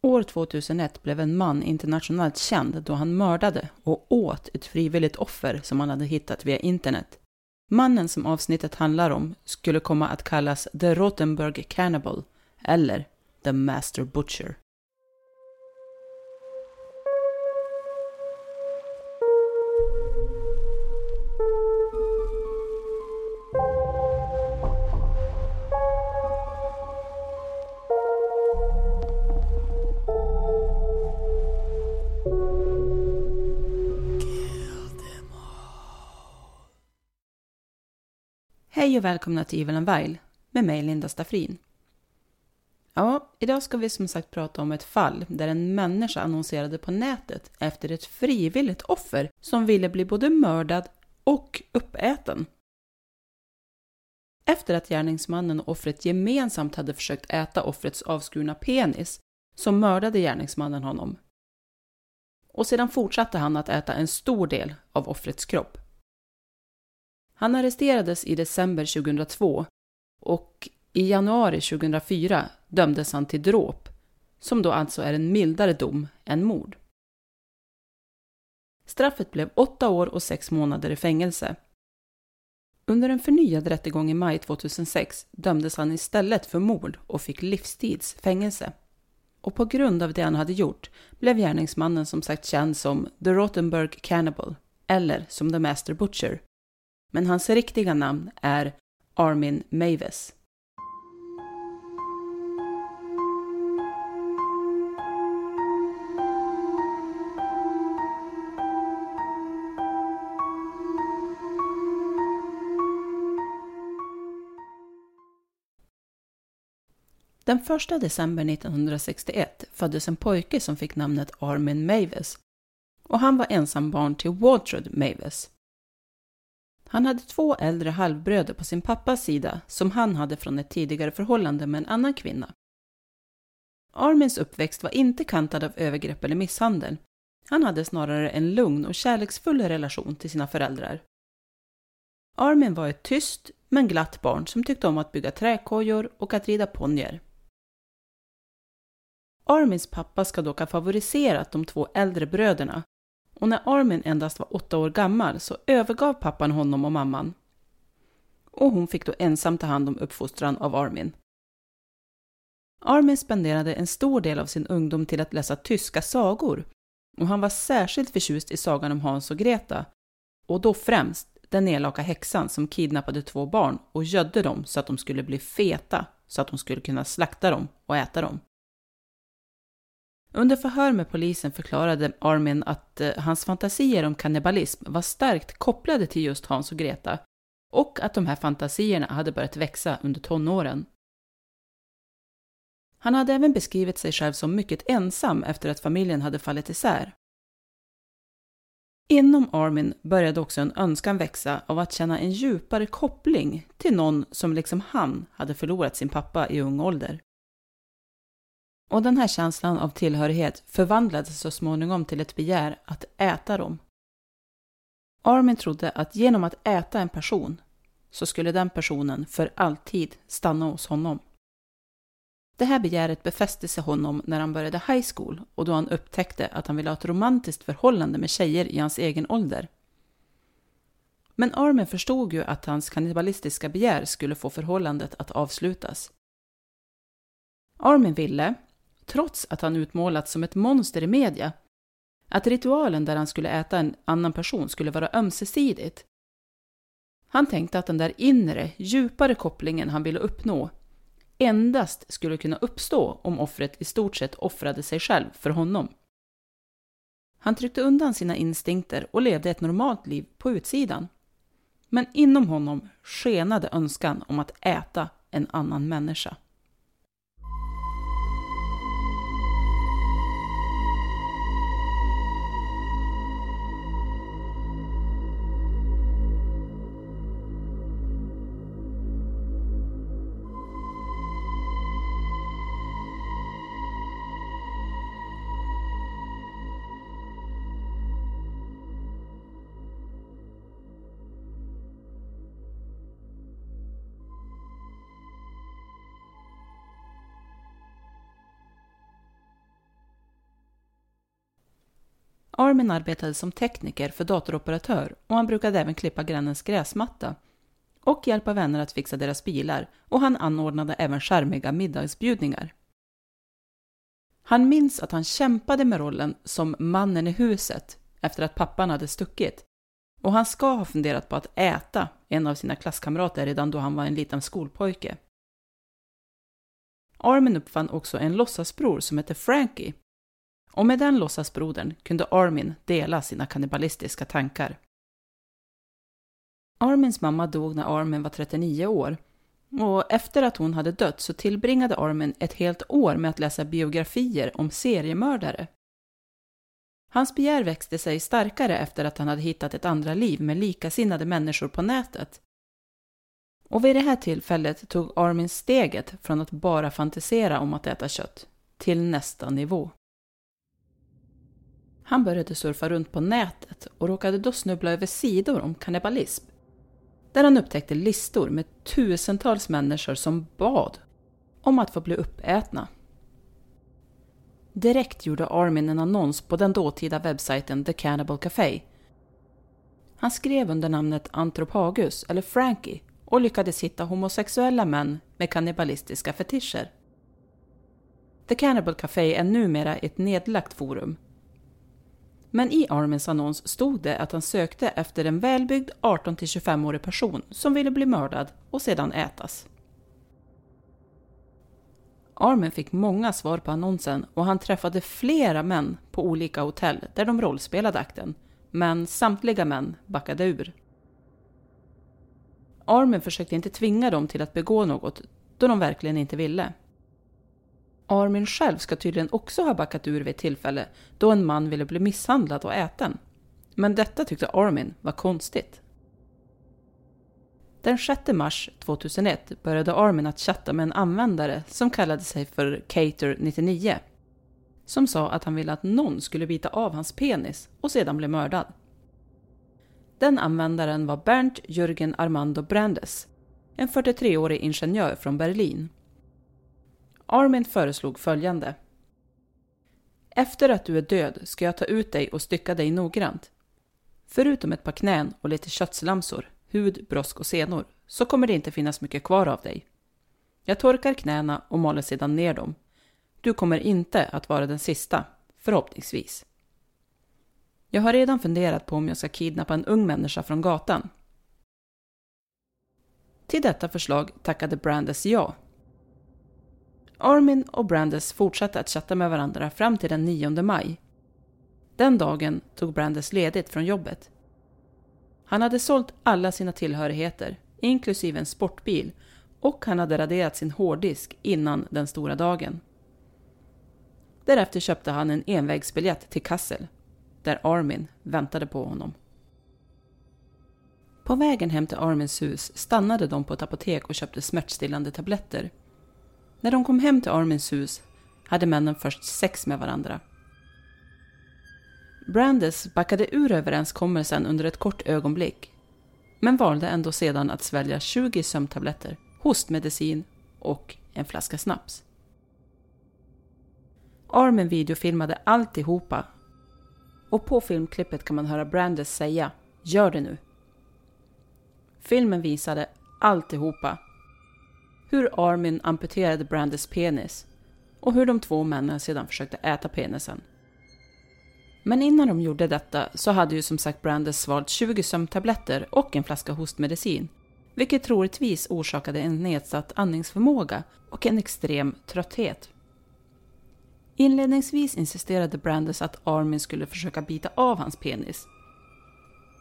År 2001 blev en man internationellt känd då han mördade och åt ett frivilligt offer som han hade hittat via internet. Mannen som avsnittet handlar om skulle komma att kallas The Rothenburg Cannibal eller The Master Butcher. Hej och välkomna till Evil and Vile med mig Linda Staffrin. Ja, idag ska vi som sagt prata om ett fall där en människa annonserade på nätet efter ett frivilligt offer som ville bli både mördad och uppäten. Efter att gärningsmannen och offret gemensamt hade försökt äta offrets avskurna penis så mördade gärningsmannen honom. Och sedan fortsatte han att äta en stor del av offrets kropp. Han arresterades i december 2002 och i januari 2004 dömdes han till dråp, som då alltså är en mildare dom än mord. Straffet blev åtta år och sex månader i fängelse. Under en förnyad rättegång i maj 2006 dömdes han istället för mord och fick livstids fängelse. Och på grund av det han hade gjort blev gärningsmannen som sagt känd som The Rottenberg Cannibal, eller som The Master Butcher, men hans riktiga namn är Armin Mavis. Den 1 december 1961 föddes en pojke som fick namnet Armin Mavis och han var ensam barn till Waltrud Mavis. Han hade två äldre halvbröder på sin pappas sida som han hade från ett tidigare förhållande med en annan kvinna. Armins uppväxt var inte kantad av övergrepp eller misshandel. Han hade snarare en lugn och kärleksfull relation till sina föräldrar. Armin var ett tyst men glatt barn som tyckte om att bygga träkojor och att rida ponnyer. Armins pappa ska dock ha favoriserat de två äldre bröderna och när Armin endast var åtta år gammal så övergav pappan honom och mamman. Och hon fick då ensam ta hand om uppfostran av Armin. Armin spenderade en stor del av sin ungdom till att läsa tyska sagor och han var särskilt förtjust i sagan om Hans och Greta och då främst den elaka häxan som kidnappade två barn och gödde dem så att de skulle bli feta så att de skulle kunna slakta dem och äta dem. Under förhör med polisen förklarade Armin att eh, hans fantasier om kannibalism var starkt kopplade till just Hans och Greta och att de här fantasierna hade börjat växa under tonåren. Han hade även beskrivit sig själv som mycket ensam efter att familjen hade fallit isär. Inom Armin började också en önskan växa av att känna en djupare koppling till någon som liksom han hade förlorat sin pappa i ung ålder. Och den här känslan av tillhörighet förvandlades så småningom till ett begär att äta dem. Armin trodde att genom att äta en person så skulle den personen för alltid stanna hos honom. Det här begäret befäste sig honom när han började high school och då han upptäckte att han ville ha ett romantiskt förhållande med tjejer i hans egen ålder. Men Armin förstod ju att hans kannibalistiska begär skulle få förhållandet att avslutas. Armin ville, trots att han utmålats som ett monster i media, att ritualen där han skulle äta en annan person skulle vara ömsesidigt. Han tänkte att den där inre, djupare kopplingen han ville uppnå endast skulle kunna uppstå om offret i stort sett offrade sig själv för honom. Han tryckte undan sina instinkter och levde ett normalt liv på utsidan. Men inom honom skenade önskan om att äta en annan människa. Armin arbetade som tekniker för datoroperatör och han brukade även klippa grannens gräsmatta och hjälpa vänner att fixa deras bilar och han anordnade även skärmiga middagsbjudningar. Han minns att han kämpade med rollen som mannen i huset efter att pappan hade stuckit och han ska ha funderat på att äta en av sina klasskamrater redan då han var en liten skolpojke. Armin uppfann också en låtsasbror som hette Frankie och med den låtsasbrodern kunde Armin dela sina kannibalistiska tankar. Armins mamma dog när Armin var 39 år och efter att hon hade dött så tillbringade Armin ett helt år med att läsa biografier om seriemördare. Hans begär växte sig starkare efter att han hade hittat ett andra liv med likasinnade människor på nätet. Och vid det här tillfället tog Armin steget från att bara fantisera om att äta kött till nästa nivå. Han började surfa runt på nätet och råkade då snubbla över sidor om kannibalism. Där han upptäckte listor med tusentals människor som bad om att få bli uppätna. Direkt gjorde Armin en annons på den dåtida webbsajten The Cannibal Café. Han skrev under namnet Anthropagus, eller Frankie, och lyckades hitta homosexuella män med kannibalistiska fetischer. The Cannibal Café är numera ett nedlagt forum men i Armins annons stod det att han sökte efter en välbyggd 18-25-årig person som ville bli mördad och sedan ätas. Armin fick många svar på annonsen och han träffade flera män på olika hotell där de rollspelade akten, men samtliga män backade ur. Armin försökte inte tvinga dem till att begå något då de verkligen inte ville. Armin själv ska tydligen också ha backat ur vid ett tillfälle då en man ville bli misshandlad och äten. Men detta tyckte Armin var konstigt. Den 6 mars 2001 började Armin att chatta med en användare som kallade sig för Cater99. Som sa att han ville att någon skulle bita av hans penis och sedan bli mördad. Den användaren var Bernt Jürgen Armando Brandes, en 43-årig ingenjör från Berlin Armin föreslog följande. Efter att du är död ska jag ta ut dig och stycka dig noggrant. Förutom ett par knän och lite köttslamsor, hud, brosk och senor så kommer det inte finnas mycket kvar av dig. Jag torkar knäna och maler sedan ner dem. Du kommer inte att vara den sista, förhoppningsvis. Jag har redan funderat på om jag ska kidnappa en ung människa från gatan. Till detta förslag tackade Brandes ja Armin och Brandes fortsatte att chatta med varandra fram till den 9 maj. Den dagen tog Brandes ledigt från jobbet. Han hade sålt alla sina tillhörigheter, inklusive en sportbil, och han hade raderat sin hårddisk innan den stora dagen. Därefter köpte han en envägsbiljett till Kassel, där Armin väntade på honom. På vägen hem till Armins hus stannade de på ett apotek och köpte smärtstillande tabletter när de kom hem till Armins hus hade männen först sex med varandra. Brandes backade ur överenskommelsen under ett kort ögonblick men valde ändå sedan att svälja 20 sömntabletter, hostmedicin och en flaska snaps. Armin videofilmade alltihopa och på filmklippet kan man höra Brandes säga ”Gör det nu”. Filmen visade alltihopa hur Armin amputerade Brandes penis och hur de två männen sedan försökte äta penisen. Men innan de gjorde detta så hade ju som sagt Brandes svalt 20 sömntabletter och en flaska hostmedicin, vilket troligtvis orsakade en nedsatt andningsförmåga och en extrem trötthet. Inledningsvis insisterade Brandes att Armin skulle försöka bita av hans penis.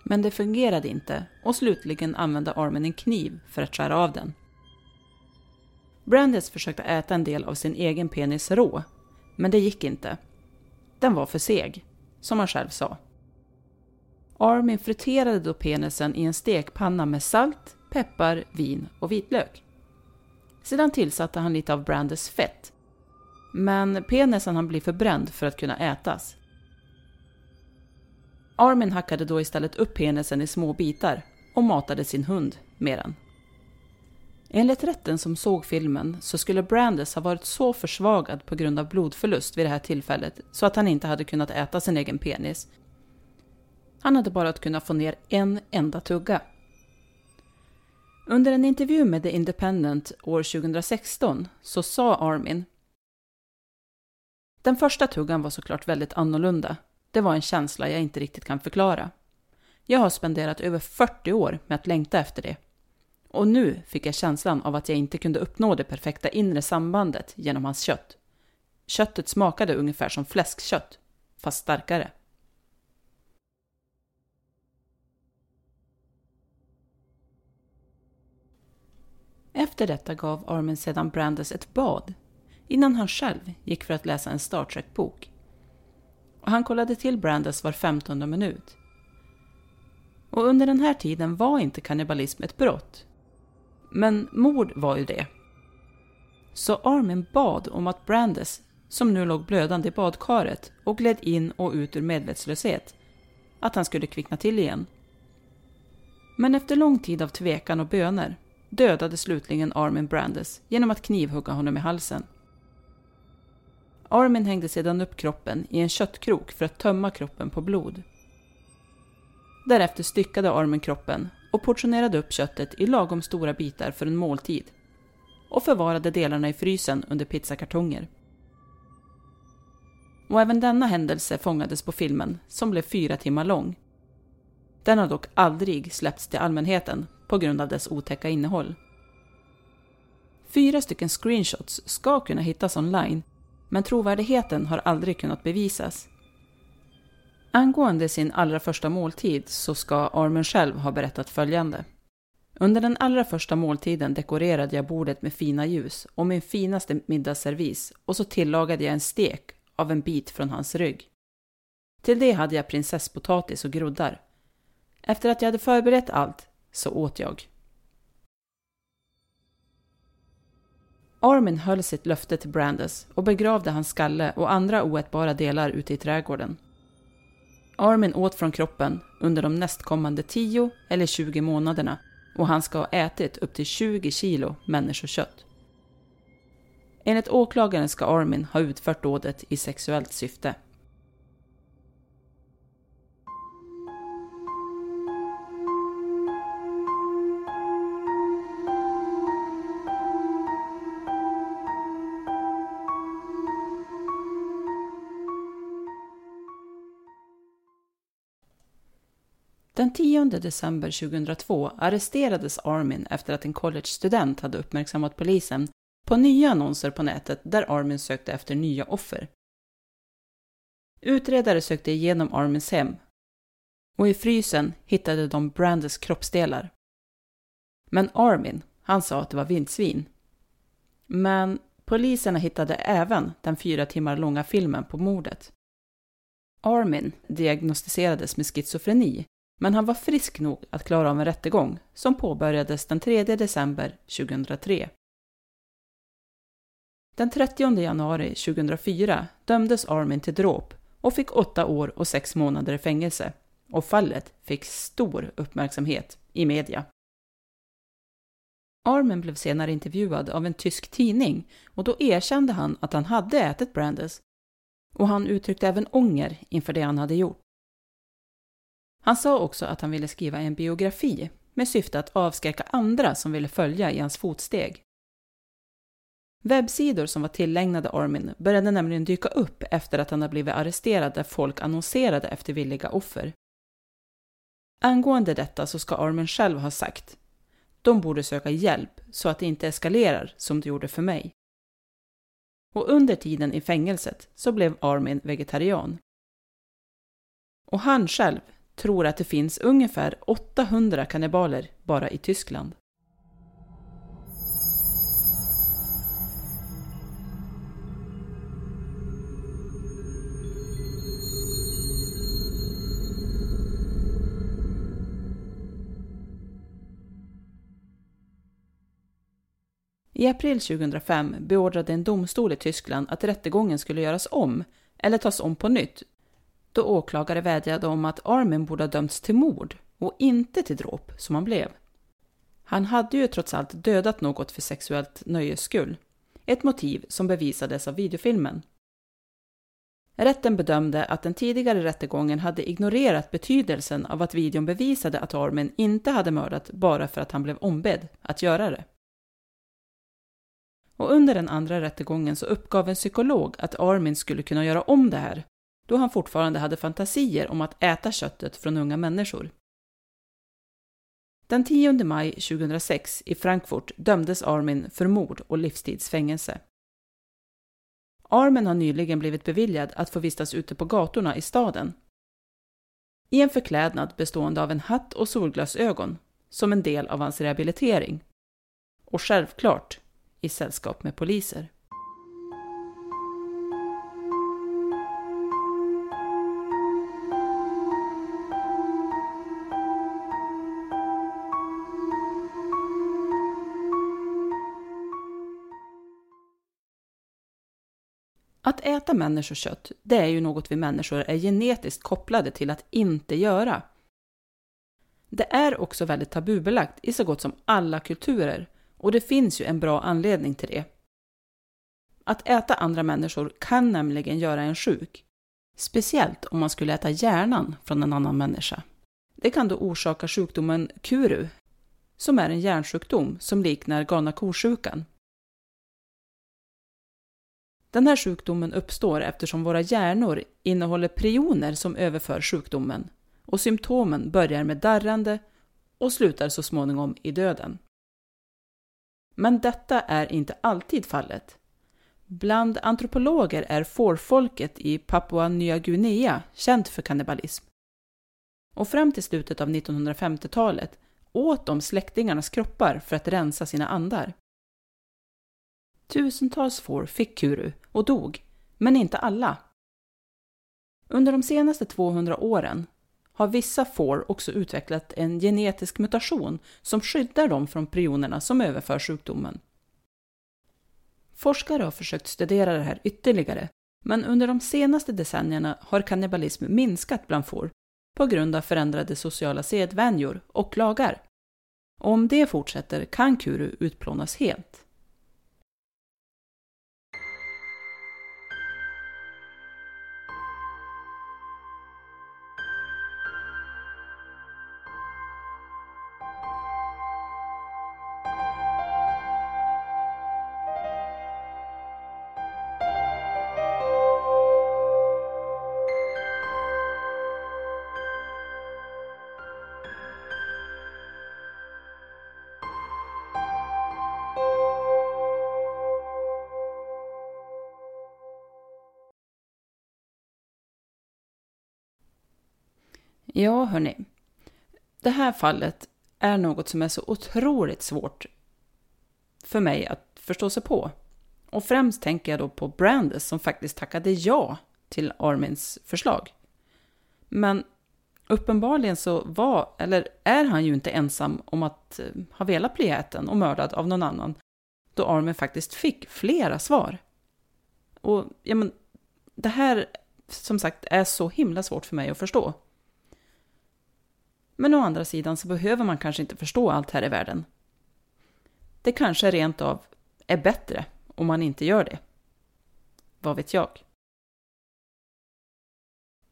Men det fungerade inte och slutligen använde Armin en kniv för att skära av den. Brandes försökte äta en del av sin egen penis rå, men det gick inte. Den var för seg, som han själv sa. Armin friterade då penisen i en stekpanna med salt, peppar, vin och vitlök. Sedan tillsatte han lite av Brandes fett. Men penisen han bli förbränd för att kunna ätas. Armin hackade då istället upp penisen i små bitar och matade sin hund med den. Enligt rätten som såg filmen så skulle Brandes ha varit så försvagad på grund av blodförlust vid det här tillfället så att han inte hade kunnat äta sin egen penis. Han hade bara att kunna få ner en enda tugga. Under en intervju med The Independent år 2016 så sa Armin Den första tuggan var såklart väldigt annorlunda. Det var en känsla jag inte riktigt kan förklara. Jag har spenderat över 40 år med att längta efter det. Och nu fick jag känslan av att jag inte kunde uppnå det perfekta inre sambandet genom hans kött. Köttet smakade ungefär som fläskkött, fast starkare. Efter detta gav Armin sedan Brandes ett bad innan han själv gick för att läsa en Star Trek-bok. Och han kollade till Brandes var femtonde minut. Och under den här tiden var inte kannibalism ett brott. Men mord var ju det. Så Armin bad om att Brandes, som nu låg blödande i badkaret och gled in och ut ur medvetslöshet, att han skulle kvickna till igen. Men efter lång tid av tvekan och böner dödade slutligen Armin Brandes genom att knivhugga honom i halsen. Armin hängde sedan upp kroppen i en köttkrok för att tömma kroppen på blod. Därefter styckade Armin kroppen och portionerade upp köttet i lagom stora bitar för en måltid och förvarade delarna i frysen under pizzakartonger. Och även denna händelse fångades på filmen som blev fyra timmar lång. Den har dock aldrig släppts till allmänheten på grund av dess otäcka innehåll. Fyra stycken screenshots ska kunna hittas online, men trovärdigheten har aldrig kunnat bevisas. Angående sin allra första måltid så ska Armin själv ha berättat följande. Under den allra första måltiden dekorerade jag bordet med fina ljus och min finaste middagsservis och så tillagade jag en stek av en bit från hans rygg. Till det hade jag prinsesspotatis och groddar. Efter att jag hade förberett allt så åt jag. Armin höll sitt löfte till Brandes och begravde hans skalle och andra oätbara delar ute i trädgården. Armin åt från kroppen under de nästkommande 10 eller 20 månaderna och han ska ha ätit upp till 20 kilo människokött. Enligt åklagaren ska Armin ha utfört dådet i sexuellt syfte. Den 10 december 2002 arresterades Armin efter att en collegestudent hade uppmärksammat polisen på nya annonser på nätet där Armin sökte efter nya offer. Utredare sökte igenom Armins hem och i frysen hittade de Brandes kroppsdelar. Men Armin, han sa att det var vildsvin. Men poliserna hittade även den fyra timmar långa filmen på mordet. Armin diagnostiserades med schizofreni men han var frisk nog att klara av en rättegång som påbörjades den 3 december 2003. Den 30 januari 2004 dömdes Armin till dråp och fick åtta år och sex månader i fängelse och fallet fick stor uppmärksamhet i media. Armin blev senare intervjuad av en tysk tidning och då erkände han att han hade ätit Brandes och han uttryckte även ånger inför det han hade gjort. Han sa också att han ville skriva en biografi med syfte att avskräcka andra som ville följa i hans fotsteg. Webbsidor som var tillägnade Armin började nämligen dyka upp efter att han hade blivit arresterad där folk annonserade efter villiga offer. Angående detta så ska Armin själv ha sagt de borde söka hjälp så att det inte eskalerar som det gjorde för mig. Och under tiden i fängelset så blev Armin vegetarian. Och han själv tror att det finns ungefär 800 kannibaler bara i Tyskland. I april 2005 beordrade en domstol i Tyskland att rättegången skulle göras om, eller tas om på nytt, då åklagare vädjade om att Armin borde ha dömts till mord och inte till dråp, som han blev. Han hade ju trots allt dödat något för sexuellt nöjes skull, ett motiv som bevisades av videofilmen. Rätten bedömde att den tidigare rättegången hade ignorerat betydelsen av att videon bevisade att Armin inte hade mördat bara för att han blev ombedd att göra det. Och under den andra rättegången så uppgav en psykolog att Armin skulle kunna göra om det här, då han fortfarande hade fantasier om att äta köttet från unga människor. Den 10 maj 2006 i Frankfurt dömdes Armin för mord och livstidsfängelse. Armin har nyligen blivit beviljad att få vistas ute på gatorna i staden. I en förklädnad bestående av en hatt och solglasögon, som en del av hans rehabilitering. Och självklart i sällskap med poliser. Äta människokött, det är ju något vi människor är genetiskt kopplade till att inte göra. Det är också väldigt tabubelagt i så gott som alla kulturer och det finns ju en bra anledning till det. Att äta andra människor kan nämligen göra en sjuk. Speciellt om man skulle äta hjärnan från en annan människa. Det kan då orsaka sjukdomen kuru, som är en hjärnsjukdom som liknar galna ko-sjukan. Den här sjukdomen uppstår eftersom våra hjärnor innehåller prioner som överför sjukdomen och symptomen börjar med darrande och slutar så småningom i döden. Men detta är inte alltid fallet. Bland antropologer är fårfolket i Papua Nya Guinea känt för kannibalism. Och fram till slutet av 1950-talet åt de släktingarnas kroppar för att rensa sina andar. Tusentals får fick kuru och dog, men inte alla. Under de senaste 200 åren har vissa får också utvecklat en genetisk mutation som skyddar dem från prionerna som överför sjukdomen. Forskare har försökt studera det här ytterligare, men under de senaste decennierna har kannibalism minskat bland får på grund av förändrade sociala sedvänjor och lagar. Om det fortsätter kan kuru utplånas helt. Ja, hörni. Det här fallet är något som är så otroligt svårt för mig att förstå sig på. Och främst tänker jag då på Brandes som faktiskt tackade ja till Armins förslag. Men uppenbarligen så var, eller är han ju inte ensam om att eh, ha velat bli äten och mördad av någon annan, då Armin faktiskt fick flera svar. Och ja, men, det här, som sagt, är så himla svårt för mig att förstå. Men å andra sidan så behöver man kanske inte förstå allt här i världen. Det kanske rent av är bättre om man inte gör det. Vad vet jag?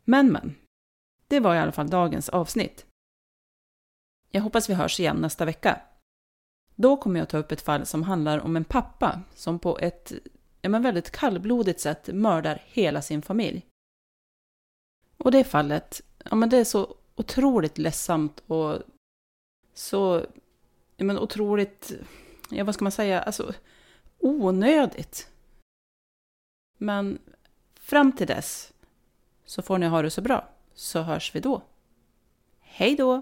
Men men, det var i alla fall dagens avsnitt. Jag hoppas vi hörs igen nästa vecka. Då kommer jag ta upp ett fall som handlar om en pappa som på ett ja, men väldigt kallblodigt sätt mördar hela sin familj. Och det fallet, ja men det är så otroligt ledsamt och så ja, men otroligt, ja vad ska man säga, alltså onödigt. Men fram till dess så får ni ha det så bra, så hörs vi då. Hej då!